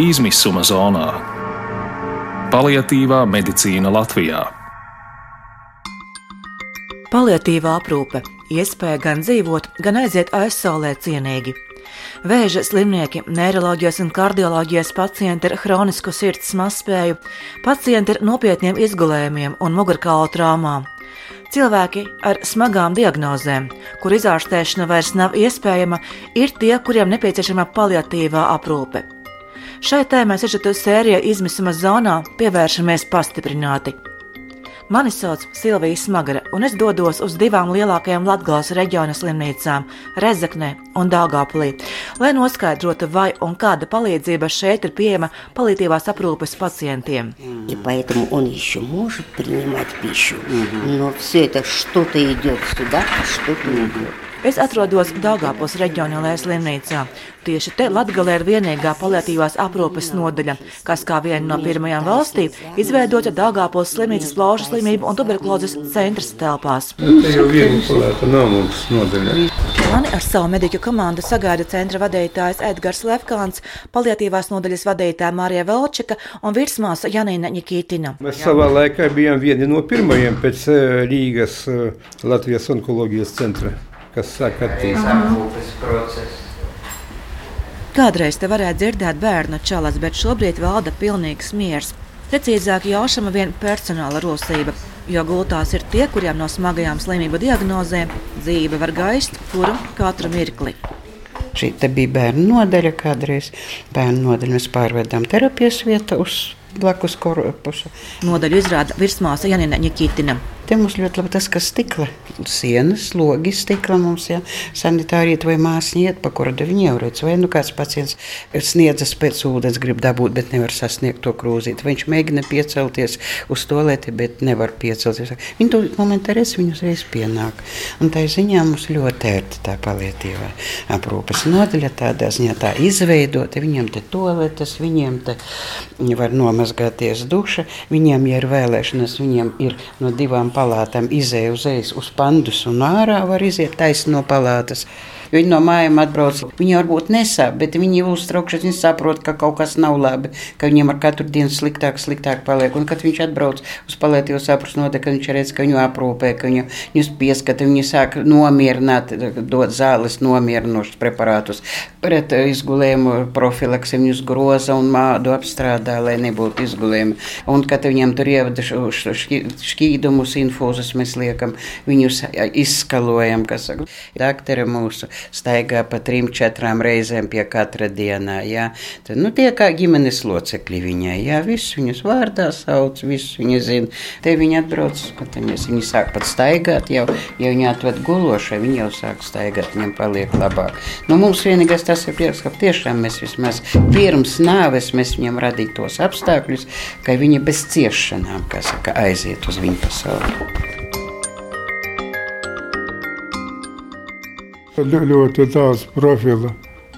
izmisuma zonā. Paliatīvā medicīna Latvijā. Paliatīvā aprūpe - iespēja gan dzīvot, gan aiziet aizsaulē cienīgi. Vēža slimnieki, neiroloģijas un kardioloģijas pacienti ar hronisku sirds mazspēju, pacienti ar nopietniem izgulējumiem un mugurkaula traumām. Cilvēki ar smagām diagnozēm, kur izārstēšana vairs nav iespējama, ir tie, kuriem nepieciešama paliatīvā aprūpe. Šai tēmai sižetu sērijā izmisuma zonā pievēršamies pastiprināti. Mani sauc Silvija Smagara, un es dodos uz divām lielākajām Latvijas reģiona slimnīcām - Rezeknē un Dāngāplī, lai noskaidrotu, vai un kāda palīdzība šeit ir pieejama palīdzīvās aprūpes pacientiem. И поэтому он еще может принимать пищу, но все это что-то идет сюда, а что-то идет. Es atrodos Dāngāpils reģionālajā slimnīcā. Tieši te Latvijā ir vienīgā paliatīvās aprūpes nodaļa, kas kā viena no pirmajām valstī izveidota Dāngāpils slimnīcas plaušu slimību un tuberkulozes centras telpās. Te jau viena palēta nav mums nodaļa. Mani ar savu mediķu komandu sagaida centra vadītājs Edgars Lefkāns, paliatīvās nodaļas vadītāja Mārija Velčika un virsmāsa Janīna Nikītina. Mēs savā laikā bijām vieni no pirmajiem pēc eh, Rīgas eh, Latvijas onkoloģijas centra, kas sāk attīstīt. Kādreiz te varēja dzirdēt bērnu čalas, bet šobrīd valda pilnīgs miers. Precīzāk, jāšama vien personāla rosība, jo gultās ir tie, kuriem no smagajām slimību diagnozēm dzīve var gaist, kuru katru mirkli. Šī bija bērnu nodaļa. Kādreiz bērnu nodaļu mēs pārvedām terapijas vietu uz blakus korpusu. Nodaļu izrāda virsmāsa Janina Nikītina. Te mums ļoti labi tas, kas stikla sienas, logi stikla mums, ja sanitāriet vai māsniet, pa kuru viņi jau redz, vai nu kāds pacients sniedzas pēc ūdens, grib dabūt, bet nevar sasniegt to krūzīt. Vai viņš mēģina piecelties uz to lieti, bet nevar piecelties. Viņi to momentā redz, viņi uzreiz pienāk. Un tā ziņā mums ļoti ērti tā palietīvā aprūpes nodaļa tādā ziņā tā izveidota. Viņiem te toaletes, viņiem te var nomazgāties duša, viņiem, ja ir vēlēšanas, viņiem ir no divām palātām izēja uzreiz uz pandus un ārā var iziet taisni no palātas. Jo viņi no mājām atbrauc. Viņi varbūt nesāp, bet viņi ir uztraukšies. Viņi saprot, ka kaut kas nav labi, ka viņiem ar katru dienu sliktāk, sliktāk paliek. Un, kad viņš atbrauc uz palētīvo sapratu, notiek, ka viņš redz, ka viņu aprūpē, ka viņu, viņus pieskata, viņi sāk nomierināt, dot zāles nomierinošus preparātus. Pret izgulējumu profilaksi viņus groza un mādu apstrādā, lai nebūtu izgulējumi. Un, kad viņiem tur ievada šķīdumus, infūzus, mēs liekam, viņus izskalojam, kas saka. Daktari mūsu staigā pa trim, četrām reizēm pie katra dienā. Jā. Tad, nu, tie kā ģimenes locekļi viņai, jā, visus viņus vārdā sauc, visus viņi zina. Te viņi atbrauc, skatāmies, viņi sāk pat staigāt jau, ja viņi atved gulošai, viņi jau sāk staigāt, viņiem paliek labāk. Nu, mums vienīgais tas ir prieks, ka tiešām mēs vismaz pirms nāves mēs viņam radīt tos apstākļus, ka viņi bez ciešanām, kā saka, aiziet uz viņu pasauli. Ļoti daudz profilu,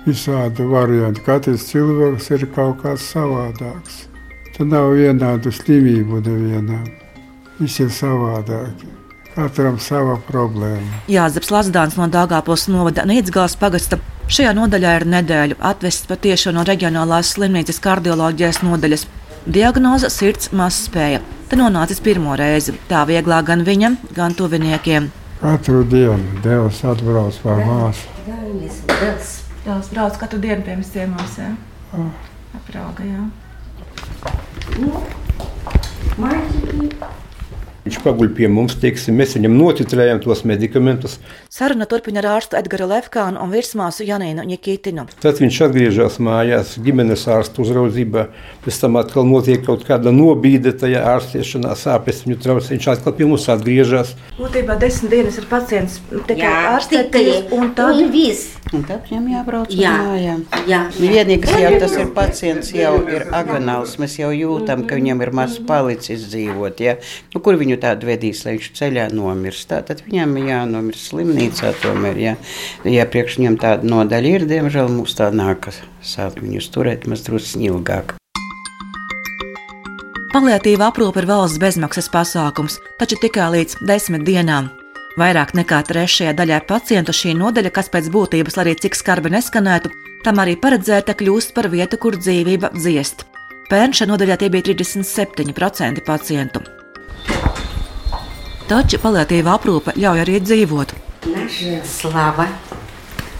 visādi varianti. Katrs cilvēks ir kaut kāds savādāks. Tur nav vienādu slimību nevienam. Visi ir savādāki. Katram sava problēma. Jāzeps Lasdāns no Dāngāpils novada Nīdzgāles pagasta. Šajā nodaļā ir nedēļu atvests patiešām no reģionālās slimnīcas kardioloģijas nodaļas. Diagnoze - sirds mazspēja. Te nonācis pirmo reizi. Tā vieglāk gan viņam, gan tuviniekiem. Katru dienu Dievs atbrauc par māsu. Tās brauc katru dienu pie mums ciemos. Aprauga, jā. Viņš paguļ pie mums, teiksim, mēs viņam notitrējam tos medikamentus. Saruna turpina ar ārstu Edgara Lefkānu un virsmāsu Janīnu Nikitinu. Tad viņš atgriežas mājās, ģimenes ārsta uzraudzībā. Pēc tam atkal notiek kaut kāda nobīde tajā ārstēšanā, sāpes viņu trauc. Viņš atkal pie mums atgriežas. Būtībā desmit dienas ir pacients tikai ārstēties, un tad un viss. Un tad viņam jābrauc uz Jā. mājām. Jā. Vienīgais jau tas ir pacients, jau ir agonāls. Mēs jau jūtam, ka viņam ir maz palicis dzīvot. Ja? Nu, kur viņu tādu vedīs, lai viņš ceļā nomirst? Tā, tad viņam ir jānomirst slimnīcā tomēr. Ja, ja priekš viņam tāda nodaļa ir, diemžēl mums tā nākas sākt viņus turēt maz drusku ilgāk. Paliatīva aprūpe ir valsts bezmaksas pasākums, taču tikai līdz desmit dienām. Vairāk nekā trešajā daļā pacientu šī nodaļa, kas pēc būtības, lai arī cik skarbi neskanētu, Tam arī paredzēta kļūst par vietu, kur dzīvība dziest. Pērn šajā nodaļā tie bija 37% pacientu. Taču paliatīva aprūpe ļauj arī dzīvot. Наша Слава.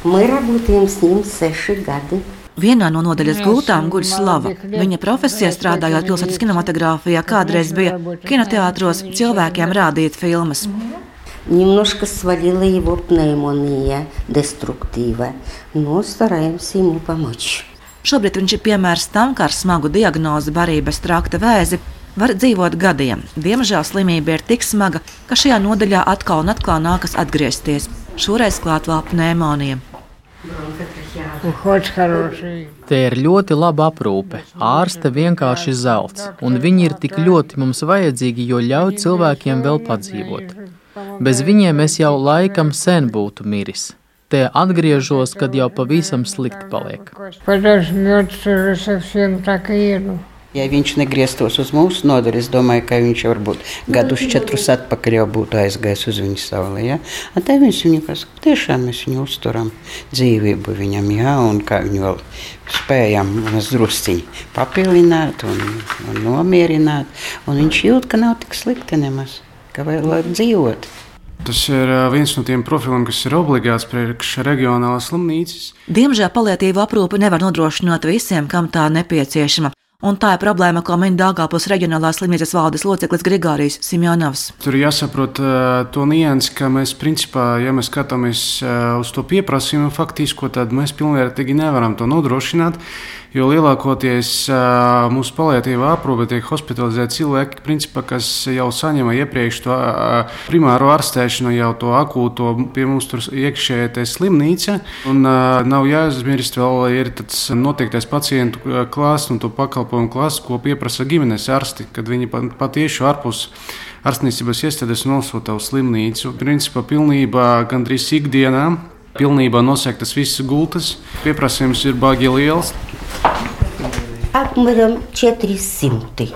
Мы работаем с ним 6 годы. Vienā no nodaļas gultām guļ slava. Viņa profesijā strādājot pilsētas kinematogrāfijā, kādreiz bija kinoteātros cilvēkiem rādīt filmas. Немножко свалила его пневмония деструктива, но стараемся ему помочь. Šobrīd viņš ir piemērs tam, kā ar smagu diagnozi barības trakta vēzi var dzīvot gadiem. Diemžēl slimība ir tik smaga, ka šajā nodaļā atkal un atkal nākas atgriezties. Šoreiz klāt vēl pneimonija. Уход хороший. Te ir ļoti laba aprūpe, ārste vienkārši zelts, un viņi ir tik ļoti mums vajadzīgi, jo ļauj cilvēkiem vēl padzīvot. Bez viņiem es jau laikam sen būtu miris. Te atgriežos, kad jau pavisam slikti paliek. Ja viņš negrieztos uz mūsu nodaļu, es domāju, ka viņš varbūt gadus četrus atpakaļ jau būtu aizgājis uz viņu sauli. Ja? Tā viņš viņu pasaka, tiešām mēs viņu uzturam dzīvību viņam, ja? un kā viņu vēl spējam drusciņi papildināt un, un nomierināt. Un viņš jūt, ka nav tik slikti nemaz ka vēl var dzīvot. Tas ir viens no tiem profiliem, kas ir obligāts priekš reģionālās slimnīcas. Diemžēl paliatīva aprūpe nevar nodrošināt visiem, kam tā nepieciešama. Un tā ir problēma, ko min Dāngāpils reģionālās slimnīcas valdes loceklis Grigārijs Simjonovs. Tur jāsaprot to nianses, ka mēs, principā, ja mēs skatāmies uz to pieprasījumu faktisko, tad mēs pilnvērtīgi nevaram to nodrošināt. Jo lielākoties uh, mūsu palietīvā aprūpe tiek hospitalizēti cilvēki, principā, kas jau saņēma iepriekš to uh, primāro ārstēšanu, jau to akūto pie mums tur iekšējā slimnīca. Un uh, nav jāaizmirst, vēl ir tāds noteiktais pacientu klāsts un to pakalpojumu klāsts, ko pieprasa ģimenes ārsti, kad viņi pat, patieši ārpus ārstniecības iestādes nosūta uz slimnīcu. Principā pilnībā gandrīz ikdienā. Pilnībā nosegtas visas gultas, pieprasījums ir baigi liels. Apmēram 400.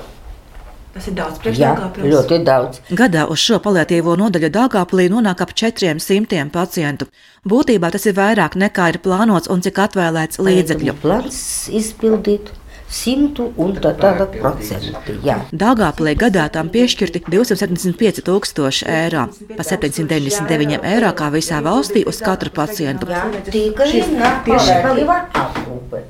Tas ir daudz, Jā, ļoti daudz. Gadā uz šo palietīvo nodaļu Dāngāpulī nonāk ap 400 pacientu. Būtībā tas ir vairāk nekā ir plānots un cik atvēlēts līdzekļu. Plāns izpildīt simtu un tā tālāk procenti. Jā. Dāngāpilī gadā tam piešķirti 275 tūkstoši eiro, pa 799 eiro kā visā valstī uz katru pacientu. Tikai на palīdzību aprūpe.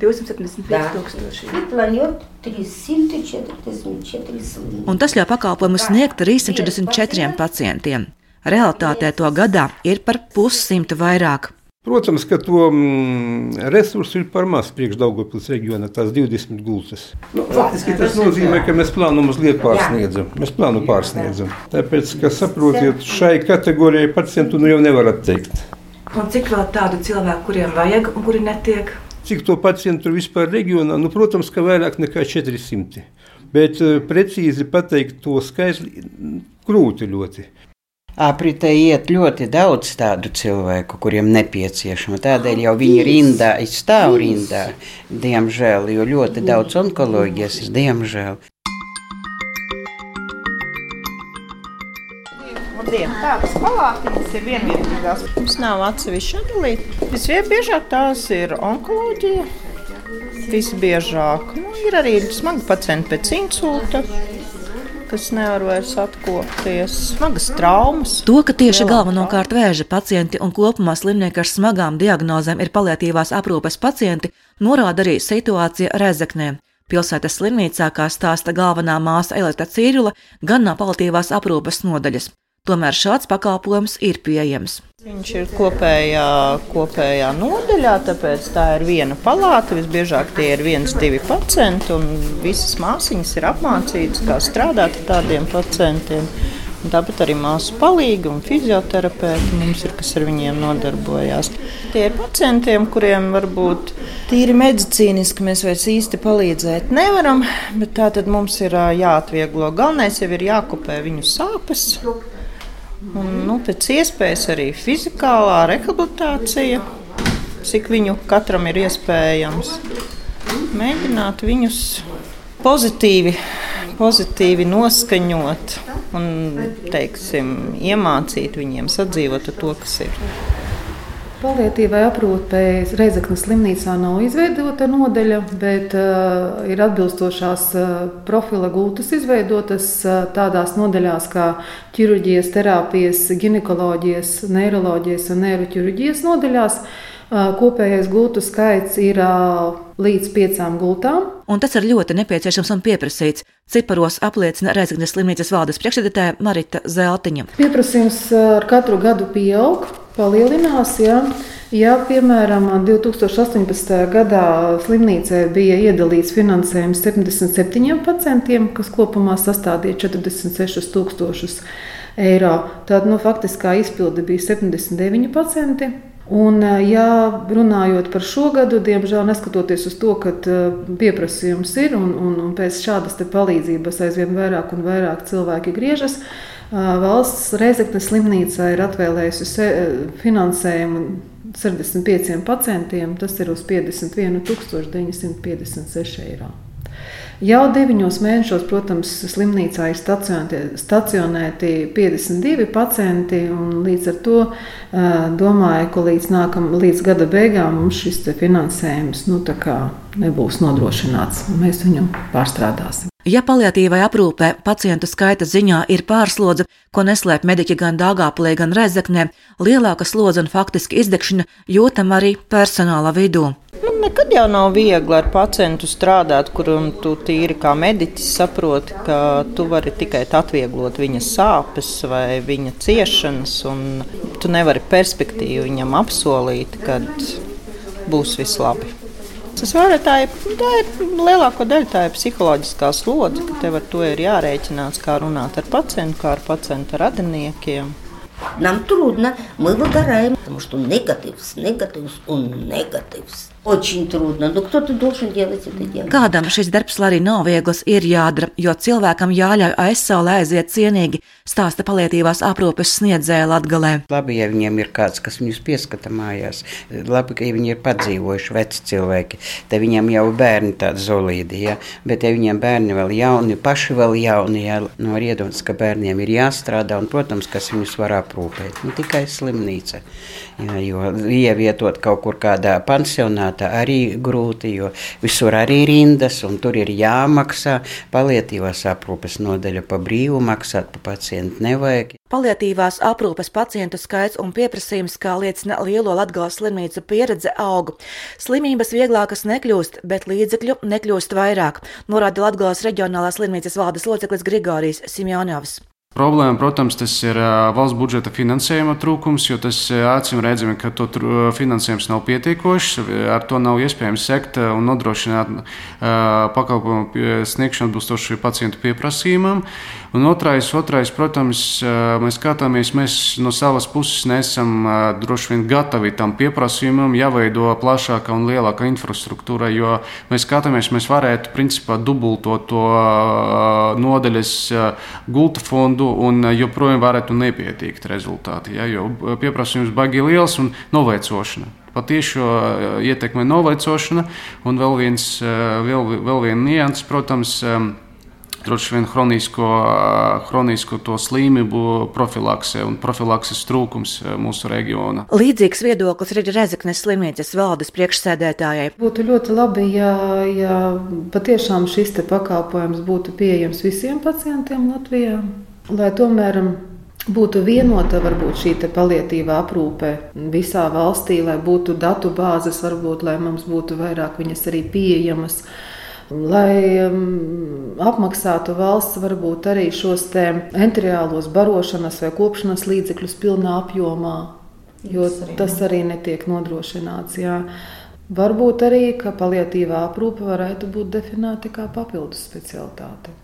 275 tūkstoši. Ir plānot 344 slimības. Un tas ļauj pakalpojumu sniegt 344 pacientiem. Realitātē to gadā ir par pussimtu vairāk. Protams, ka to mm, resursu ir par maz priekš Daugopils reģiona, tās 20 gultas. Nu, faktiski tas nozīmē, ka mēs plānu mazliet pārsniedzam. Mēs plānu pārsniedzam. Tāpēc, ka saprotiet, šai kategorijai pacientu nu jau nevar atteikt. Un cik vēl tādu cilvēku, kuriem vajag un kuri netiek? Cik to pacientu vispār reģionā? Nu, protams, ka vairāk nekā 400. Bet eh, precīzi pateikt to skaitli grūti ļoti. Apritē iet ļoti daudz tādu cilvēku, kuriem nepieciešama. Tādēļ jau viņi rindā, stāv rindā, diemžēl, jo ļoti daudz onkoloģijas ir diemžēl. Labdien, tādas palātiņas ir vienvietīgās. Mums nav atsevišķi atdalīti. Visbiežāk tās ir onkoloģija. Visbiežāk nu, ir arī smagi pacienti pēc insulta, kas nevar vairs atkopties. Smagas traumas. To, ka tieši galvenokārt vēža pacienti un kopumā slimnieki ar smagām diagnozēm ir paliatīvās aprūpes pacienti, norāda arī situācija Rezeknē. Pilsētas slimnīcā, kā stāsta galvenā māsa Elita Cīrula, gan nav paliatīvās aprūpes nodaļas. Tomēr šāds pakalpojums ir pieejams. Viņš ir kopējā, kopējā nodaļā, tāpēc tā ir viena palāta. Visbiežāk tie ir viens, divi pacienti, un visas māsīņas ir apmācītas, kā strādāt ar tādiem pacientiem. Tāpat arī māsu palīgi un fizioterapeiti mums ir, kas ar viņiem nodarbojās. Tie ir pacientiem, kuriem varbūt tīri medicīniski mēs vairs īsti palīdzēt nevaram, bet tā tad mums ir jāatvieglo. Galvenais jau ir jākopē viņu sāpes. Un, nu, pēc iespējas arī fizikālā rehabilitācija, cik viņu katram ir iespējams. Mēģināt viņus pozitīvi, pozitīvi noskaņot un teiksim, iemācīt viņiem sadzīvot ar to, kas ir. Palietīvai aprūpei Reizeknas slimnīcā nav izveidota nodeļa, bet uh, ir atbilstošās uh, profila gultas izveidotas uh, tādās nodeļās kā ķirurģijas, terapijas, ginekoloģijas, neiroloģijas un neiroķirurģijas nodeļās. Uh, kopējais gultu skaits ir uh, līdz piecām gultām. Un tas ir ļoti nepieciešams un pieprasīts. Ciparos apliecina Reizeknas slimnīcas valdes priekšsēdētāja Marita Zeltiņa. Pieprasījums ar katru gadu pieaug palielinās. Ja, ja piemēram, 2018. gadā slimnīcai bija iedalīts finansējums 77%, kas kopumā sastādīja 46,000 eiro, tad nu, faktiskā izpilde bija 79%. Un, ja runājot par šo gadu, diemžēl neskatoties uz to, ka pieprasījums ir un, un, un pēc šādas palīdzības aizvien vairāk un vairāk cilvēki griežas, Valsts Reizeknas slimnīca ir atvēlējusi finansējumu 65%, tas ir uz 51,956 eiro. Jau deviņos mēnešos, protams, slimnīcā ir stacionēti 52 pacienti. Līdz ar to domāju, ka līdz, nākam, līdz gada beigām mums šis finansējums nu, nebūs nodrošināts. Mēs viņu pārstrādāsim. Ja paliatīvai aprūpē pacientu skaita ziņā ir pārslodze, ko neslēp mediķi gan Dāngāpulē, gan Rezeknē, lielāka slodze un faktiski izdegšana jūtam arī personāla vidū. Nu, nekad jau nav viegli ar pacientu strādāt, kuram tu tīri kā mediķis saproti, ka tu vari tikai atvieglot viņa sāpes vai viņa ciešanas, un tu nevari perspektīvu viņam apsolīt, kad būs viss labi. Tas var tā ir, tā ir lielāko daļu tā ir psiholoģiskā slodze, ka tev ar to ir jārēķinās, kā runāt ar pacientu, kā ar pacientu radiniekiem. Нам трудно, мы выгораем, потому что негативs, негативs un negatīvs. Очень трудно, но кто-то должен делать это дело. Kādam šis darbs, lai arī nav viegls, ir jādara, jo cilvēkam jāļauj aizsaulē aiziet cienīgi, stāsta palietīvās aprūpes sniedzēja Latgalē. Labi, ja viņiem ir kāds, kas viņus pieskata mājās, labi, ka viņi ir padzīvojuši veci cilvēki, te viņiem jau bērni tādi zolīdi, ja? bet ja viņiem bērni vēl jauni, paši vēl jauni, ja? nu, var iedomāties, ka bērniem ir jāstrādā un, protams, kas viņus var aprūpēt, nu, tikai slimnīca, ja? jo ievietot kaut kur kādā pansionā, pilsētā arī grūti, jo visur arī rindas, un tur ir jāmaksā. Palietīvās aprūpes nodeļa pa brīvu maksāt, pa pacientu nevajag. Palietīvās aprūpes pacientu skaits un pieprasījums, kā liecina lielo Latgales slimnīcu pieredze, aug. Slimības vieglākas nekļūst, bet līdzekļu nekļūst vairāk, norāda Latgales reģionālās slimnīcas valdes loceklis Grigorijs Simjonovs. Problēma, protams, tas ir valsts budžeta finansējuma trūkums, jo tas acīm redzami, ka to finansējums nav pietiekošs. Ar to nav iespējams sekt un nodrošināt pakalpojumu sniegšanu atbilstoši pacientu pieprasījumam. Un otrais, otrais, protams, mēs skatāmies, mēs no savas puses nesam droši vien gatavi tam pieprasījumam, jāveido plašāka un lielāka infrastruktūra, jo mēs skatāmies, mēs varētu principā dubultot to nodeļas gulta fondu fondu, un eh, joprojām varētu nepietikt rezultāti. Ja, jo eh, pieprasījums baigi liels un novecošana. Patiešo eh, ietekmē novecošana, un vēl viens, vēl, vēl viena nianses, protams, droši vien chronisko, chronisko to slimību profilakse un profilakses trūkums mūsu reģionā. Līdzīgs viedoklis ir Rezeknes slimnīcas valdes priekšsēdētājai. Būtu ļoti labi, ja, ja patiešām šis pakalpojums būtu pieejams visiem pacientiem Latvijā lai tomēr būtu vienota varbūt šī palietīvā aprūpe visā valstī, lai būtu datu bāzes, varbūt lai mums būtu vairāk viņas arī pieejamas. Lai um, apmaksātu valsts varbūt arī šos enteriālos barošanas vai kopšanas līdzekļus pilnā apjomā, jo tas arī netiek nodrošināts. Jā. Varbūt arī, ka palietīvā aprūpe varētu būt definēta kā papildus specialitāte.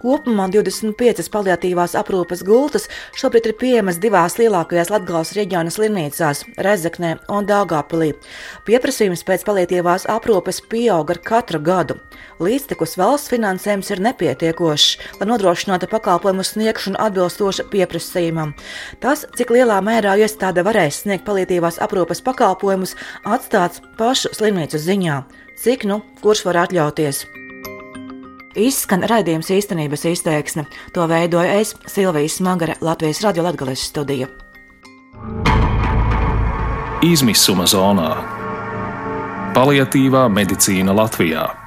Kopumā 25 paliatīvās aprūpes gultas šobrīd ir pieejamas divās lielākajās Latvijas reģiona slimnīcās - Rezeknē un Dāngāpilī. Pieprasījums pēc paliatīvās aprūpes pieaug ar katru gadu. Līdztekus valsts finansējums ir nepietiekošs, lai nodrošinātu pakalpojumu sniegšanu atbilstoši pieprasījumam. Tas, cik lielā mērā iestāde varēs sniegt paliatīvās aprūpes pakalpojumus, atstāts pašu slimnīcu ziņā. Cik nu kurš var atļauties? Izskan raidījums īstenības izteiksme. To veidoja es, Silvijas Smagara, Latvijas Radio Latvijas studija. izmisuma zonā. Paliatīvā medicīna Latvijā.